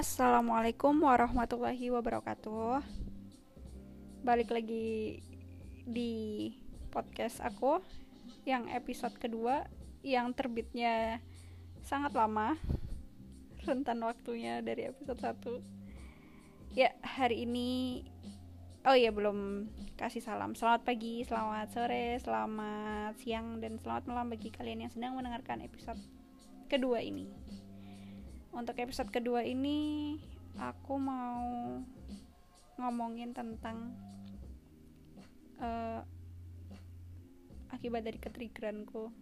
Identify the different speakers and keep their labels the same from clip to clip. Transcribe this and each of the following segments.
Speaker 1: Assalamualaikum warahmatullahi wabarakatuh. Balik lagi di podcast aku yang episode kedua yang terbitnya sangat lama. Rentan waktunya dari episode 1. Ya, hari ini Oh iya belum kasih salam. Selamat pagi, selamat sore, selamat siang dan selamat malam bagi kalian yang sedang mendengarkan episode kedua ini untuk episode kedua ini aku mau ngomongin tentang uh, akibat dari ketriggeranku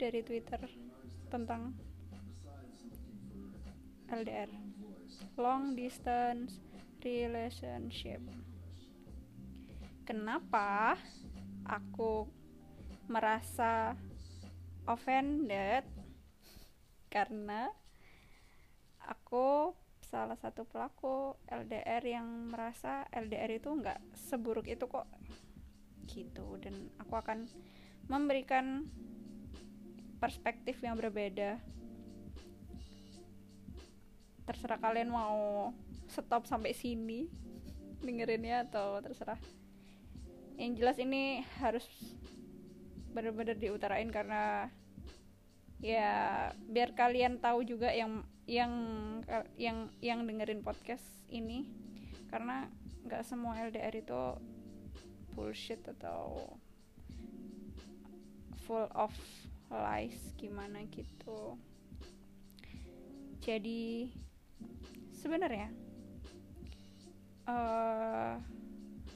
Speaker 1: dari Twitter tentang LDR long distance relationship. Kenapa aku merasa offended karena aku salah satu pelaku LDR yang merasa LDR itu nggak seburuk itu kok. Gitu. Dan aku akan memberikan perspektif yang berbeda. Terserah kalian mau stop sampai sini dengerinnya atau terserah. Yang jelas ini harus benar-benar diutarain karena ya biar kalian tahu juga yang yang yang yang dengerin podcast ini. Karena nggak semua LDR itu bullshit atau full of lies gimana gitu. Jadi sebenarnya uh,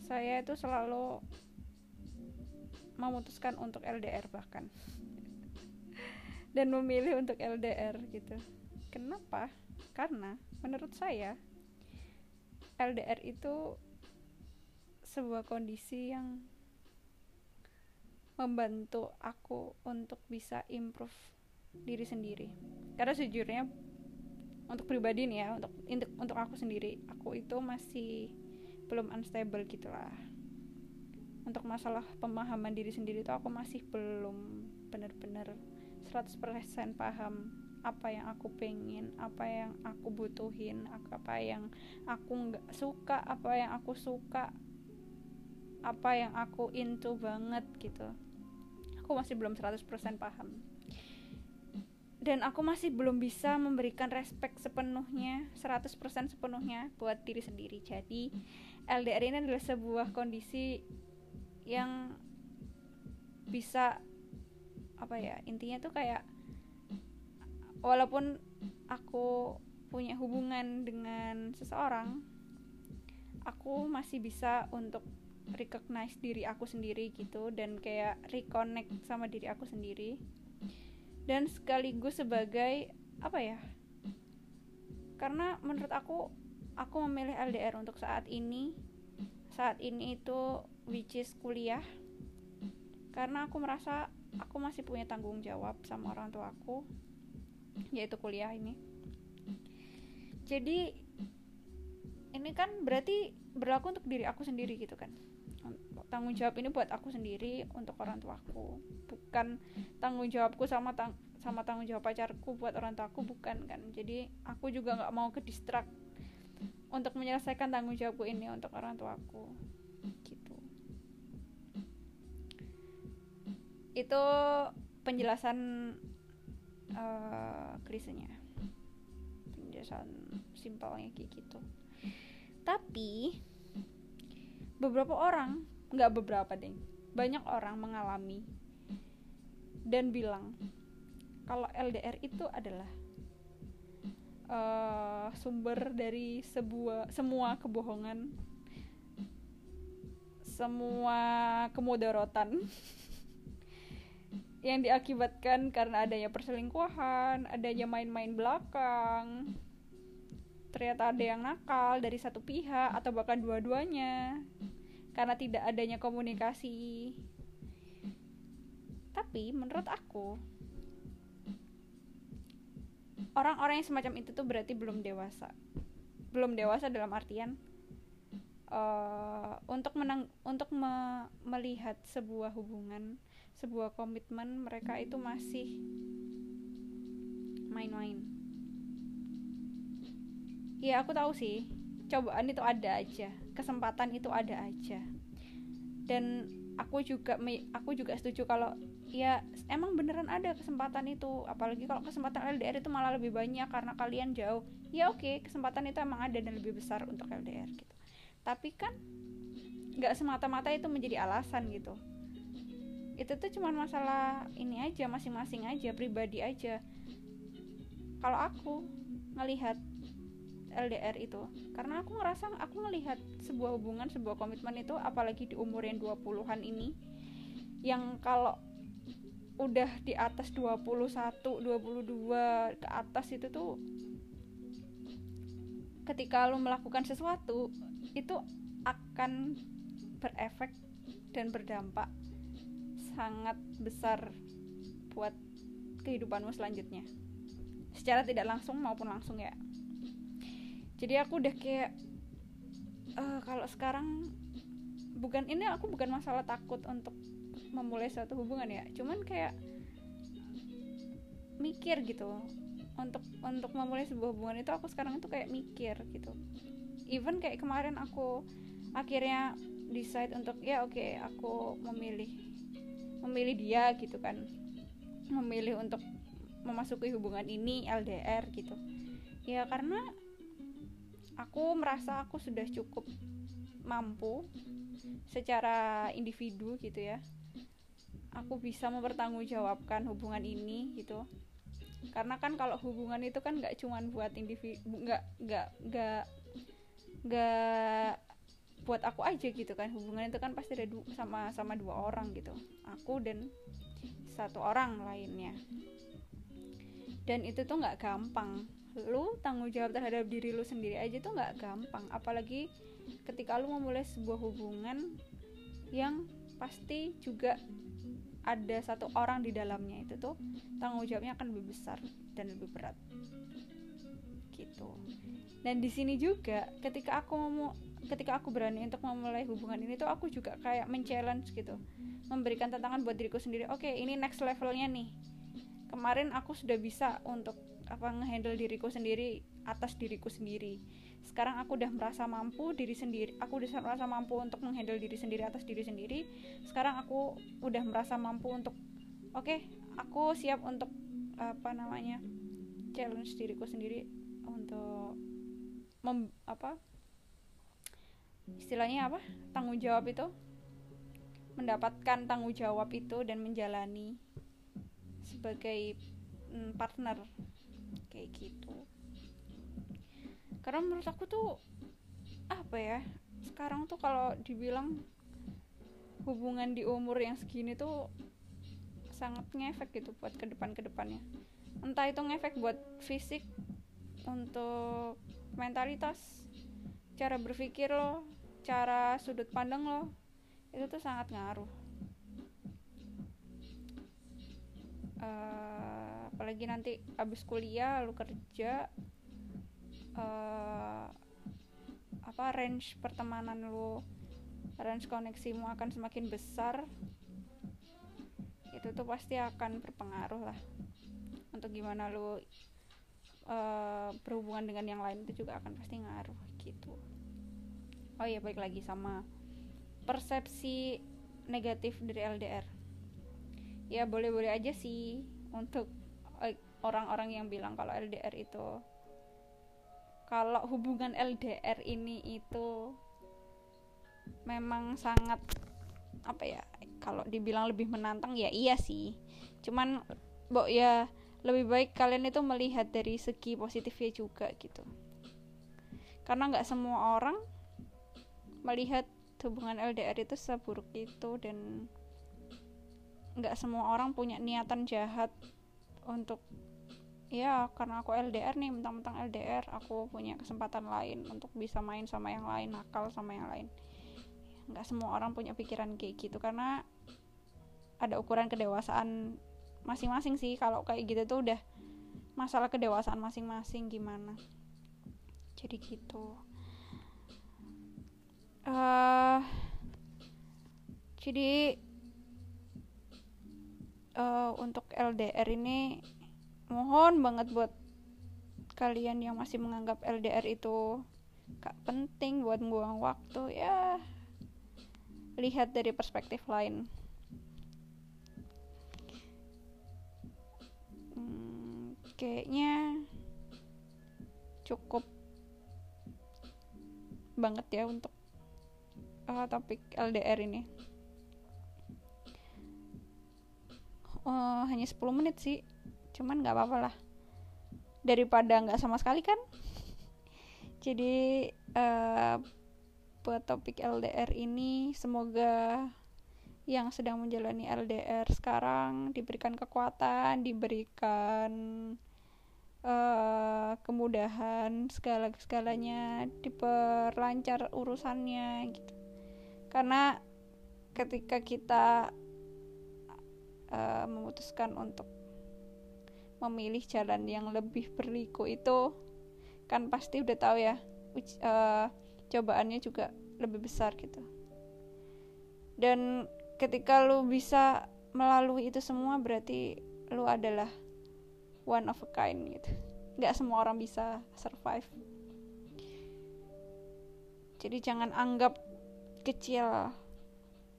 Speaker 1: saya itu selalu memutuskan untuk LDR bahkan dan memilih untuk LDR gitu. Kenapa? Karena menurut saya LDR itu sebuah kondisi yang membantu aku untuk bisa improve diri sendiri. Karena sejujurnya untuk pribadi nih ya, untuk untuk untuk aku sendiri, aku itu masih belum unstable gitulah. Untuk masalah pemahaman diri sendiri itu aku masih belum benar-benar 100% paham apa yang aku pengen, apa yang aku butuhin, apa yang aku nggak suka, apa yang aku suka, apa yang aku into banget gitu. Aku masih belum 100% paham. Dan aku masih belum bisa memberikan respect sepenuhnya, 100% sepenuhnya buat diri sendiri. Jadi, LDR ini adalah sebuah kondisi yang bisa apa ya intinya tuh kayak walaupun aku punya hubungan dengan seseorang aku masih bisa untuk recognize diri aku sendiri gitu dan kayak reconnect sama diri aku sendiri. Dan sekaligus sebagai apa ya karena menurut aku aku memilih LDR untuk saat ini. Saat ini itu which is kuliah. Karena aku merasa aku masih punya tanggung jawab sama orang tua aku yaitu kuliah ini. Jadi ini kan berarti berlaku untuk diri aku sendiri gitu kan? Tanggung jawab ini buat aku sendiri untuk orang tuaku bukan tanggung jawabku sama tang sama tanggung jawab pacarku buat orang tuaku bukan kan? Jadi aku juga nggak mau ke distrak untuk menyelesaikan tanggung jawabku ini untuk orang tuaku itu penjelasan uh, krisenya penjelasan simpelnya kayak gitu. Tapi beberapa orang nggak beberapa deh banyak orang mengalami dan bilang kalau LDR itu adalah uh, sumber dari sebuah semua kebohongan semua kemudaratan yang diakibatkan karena adanya perselingkuhan, adanya main-main belakang, ternyata ada yang nakal dari satu pihak atau bahkan dua-duanya karena tidak adanya komunikasi. Tapi menurut aku orang-orang yang semacam itu tuh berarti belum dewasa. Belum dewasa dalam artian uh, untuk menang untuk me melihat sebuah hubungan sebuah komitmen mereka itu masih main-main. Ya aku tahu sih cobaan itu ada aja kesempatan itu ada aja. Dan aku juga aku juga setuju kalau ya emang beneran ada kesempatan itu. Apalagi kalau kesempatan LDR itu malah lebih banyak karena kalian jauh. Ya oke okay, kesempatan itu emang ada dan lebih besar untuk LDR gitu. Tapi kan nggak semata-mata itu menjadi alasan gitu itu tuh cuma masalah ini aja masing-masing aja pribadi aja. Kalau aku ngelihat LDR itu karena aku ngerasa aku ngelihat sebuah hubungan sebuah komitmen itu apalagi di umur yang 20-an ini yang kalau udah di atas 21, 22 ke atas itu tuh ketika lo melakukan sesuatu itu akan berefek dan berdampak sangat besar buat kehidupanmu selanjutnya. Secara tidak langsung maupun langsung ya. Jadi aku udah kayak uh, kalau sekarang bukan ini aku bukan masalah takut untuk memulai suatu hubungan ya. Cuman kayak mikir gitu. Untuk untuk memulai sebuah hubungan itu aku sekarang itu kayak mikir gitu. Even kayak kemarin aku akhirnya decide untuk ya oke okay, aku memilih memilih dia gitu kan. Memilih untuk memasuki hubungan ini LDR gitu. Ya karena aku merasa aku sudah cukup mampu secara individu gitu ya. Aku bisa mempertanggungjawabkan hubungan ini gitu. Karena kan kalau hubungan itu kan nggak cuman buat individu nggak nggak nggak nggak buat aku aja gitu kan. Hubungan itu kan pasti ada du sama sama dua orang gitu. Aku dan satu orang lainnya. Dan itu tuh nggak gampang. Lu tanggung jawab terhadap diri lu sendiri aja tuh nggak gampang. Apalagi ketika lu memulai sebuah hubungan yang pasti juga ada satu orang di dalamnya itu tuh tanggung jawabnya akan lebih besar dan lebih berat. Gitu. Dan di sini juga ketika aku mau ketika aku berani untuk memulai hubungan ini tuh aku juga kayak men-challenge gitu. Memberikan tantangan buat diriku sendiri. Oke okay, ini next levelnya nih. Kemarin aku sudah bisa untuk apa ngehandle diriku sendiri atas diriku sendiri. Sekarang aku udah merasa mampu diri sendiri aku udah merasa mampu untuk menghandle diri sendiri atas diri sendiri. Sekarang aku udah merasa mampu untuk oke okay, aku siap untuk apa namanya challenge diriku sendiri untuk mem, apa istilahnya apa? Tanggung jawab itu. Mendapatkan tanggung jawab itu dan menjalani sebagai mm, partner. Kayak gitu. Karena menurut aku tuh apa ya sekarang tuh kalau dibilang hubungan di umur yang segini tuh sangat ngefek gitu buat ke depan ke depannya. Entah itu ngefek buat fisik untuk mentalitas cara berpikir lo cara sudut pandang lo itu tuh sangat ngaruh. Uh, apalagi nanti abis kuliah lo kerja uh, apa range pertemanan lu range koneksimu akan semakin besar. Itu tuh pasti akan berpengaruh lah. Untuk gimana lu uh, berhubungan dengan yang lain itu juga akan pasti ngaruh gitu oh iya baik lagi sama persepsi negatif dari LDR ya boleh-boleh aja sih untuk eh, orang-orang yang bilang kalau LDR itu kalau hubungan LDR ini itu memang sangat apa ya kalau dibilang lebih menantang ya iya sih. Cuman mbok ya lebih baik kalian itu melihat dari segi positifnya juga gitu. Karena nggak semua orang melihat hubungan LDR itu seburuk itu dan nggak semua orang punya niatan jahat untuk ya karena aku LDR nih mentang-mentang LDR aku punya kesempatan lain untuk bisa main sama yang lain nakal sama yang lain. Nggak semua orang punya pikiran kayak gitu karena ada ukuran kedewasaan masing-masing sih. Kalau kayak gitu tuh udah masalah kedewasaan masing-masing gimana? Jadi gitu uh, jadi uh, untuk LDR ini mohon banget buat kalian yang masih menganggap LDR itu gak penting buat buang waktu ya. Lihat dari perspektif lain. Hmm, kayaknya cukup banget ya untuk uh, topik LDR ini. Uh, hanya 10 menit sih cuman nggak apa-apa lah. Daripada nggak sama sekali kan? Jadi uh, buat topik LDR ini semoga yang sedang menjalani LDR sekarang diberikan kekuatan diberikan uh, kemudahan segala segalanya diperlancar urusannya gitu karena ketika kita uh, memutuskan untuk memilih jalan yang lebih berliku itu kan pasti udah tahu ya uh, cobaannya juga lebih besar gitu. Dan ketika lu bisa melalui itu semua berarti lu adalah one of a kind gitu. Nggak semua orang bisa survive. Jadi jangan anggap kecil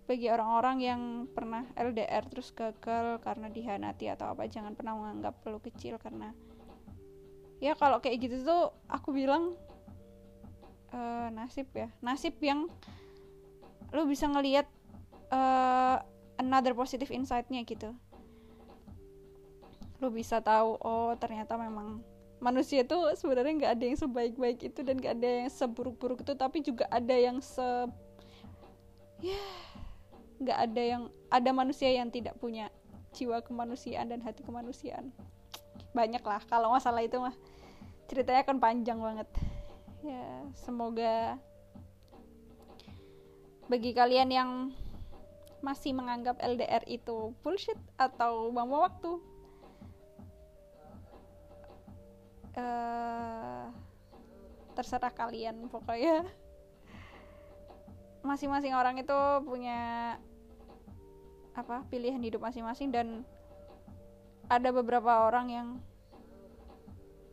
Speaker 1: bagi orang-orang yang pernah LDR terus gagal karena dihanati atau apa jangan pernah menganggap lu kecil karena ya kalau kayak gitu tuh aku bilang uh, nasib ya. Nasib yang lu bisa ngelihat uh, another positive insight-nya gitu. Lu bisa tahu oh ternyata memang manusia itu sebenarnya nggak ada yang sebaik-baik itu dan nggak ada yang seburuk-buruk itu tapi juga ada yang se ya nggak ada yang ada manusia yang tidak punya jiwa kemanusiaan dan hati kemanusiaan. Banyak lah kalau masalah itu mah ceritanya akan panjang banget. Ya semoga bagi kalian yang masih menganggap LDR itu bullshit atau buang waktu uh, terserah kalian pokoknya masing-masing orang itu punya apa pilihan hidup masing-masing dan ada beberapa orang yang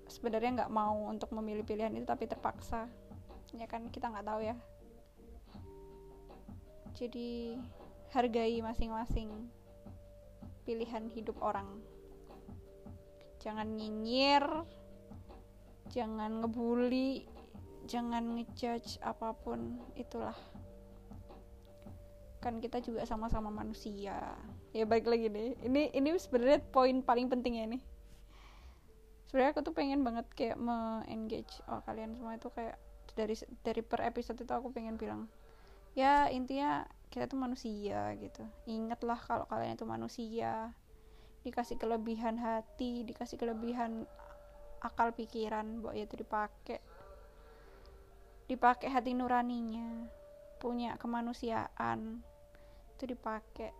Speaker 1: sebenarnya nggak mau untuk memilih pilihan itu tapi terpaksa. Ya kan kita nggak tahu ya. Jadi hargai masing-masing pilihan hidup orang. Jangan nyinyir jangan ngebully jangan ngejudge apa pun itulah kan kita juga sama-sama manusia. Ya baik lagi deh ini ini sebenarnya poin paling penting ya nih. Sebenarnya aku tuh pengen banget kayak me-engage oh kalian semua itu kayak dari dari per episode itu aku pengen bilang ya intinya kita tuh manusia gitu. Ingatlah kalau kalian itu manusia. Dikasih kelebihan hati dikasih kelebihan akal pikiran buat itu dipakai. Dipakai hati nuraninya punya kemanusiaan itu dipakai.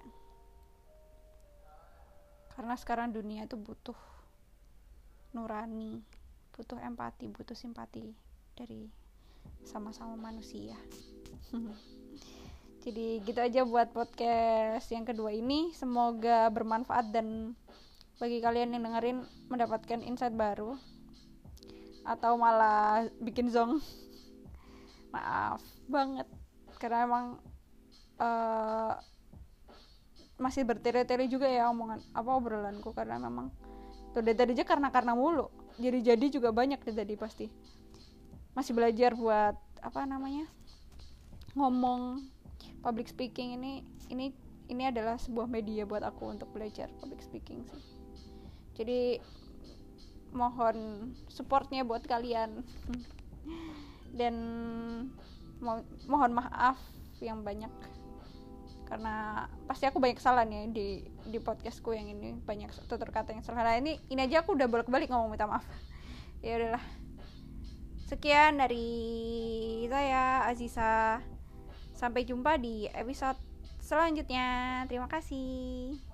Speaker 1: Karena sekarang dunia itu butuh nurani butuh empati butuh simpati dari sama-sama manusia. Jadi gitu aja buat podcast yang kedua ini. Semoga bermanfaat dan bagi kalian yang dengerin mendapatkan insight baru atau malah bikin zong. Maaf banget karena emang uh, masih bertele-tele juga ya omongan apa obrolanku. Karena memang tuh dari tadi aja karena karena mulu. Jadi jadi juga banyak dari tadi pasti. Masih belajar buat apa namanya ngomong public speaking ini ini ini adalah sebuah media buat aku untuk belajar public speaking sih. Jadi mohon supportnya buat kalian. Dan mo mohon maaf yang banyak. Karena pasti aku banyak kesalahan ya di di podcastku yang ini. Banyak tutur kata yang salah. Nah ini ini aja aku udah bolak balik ngomong minta maaf. Ya udahlah. Sekian dari saya Aziza. Sampai jumpa di episode selanjutnya. Terima kasih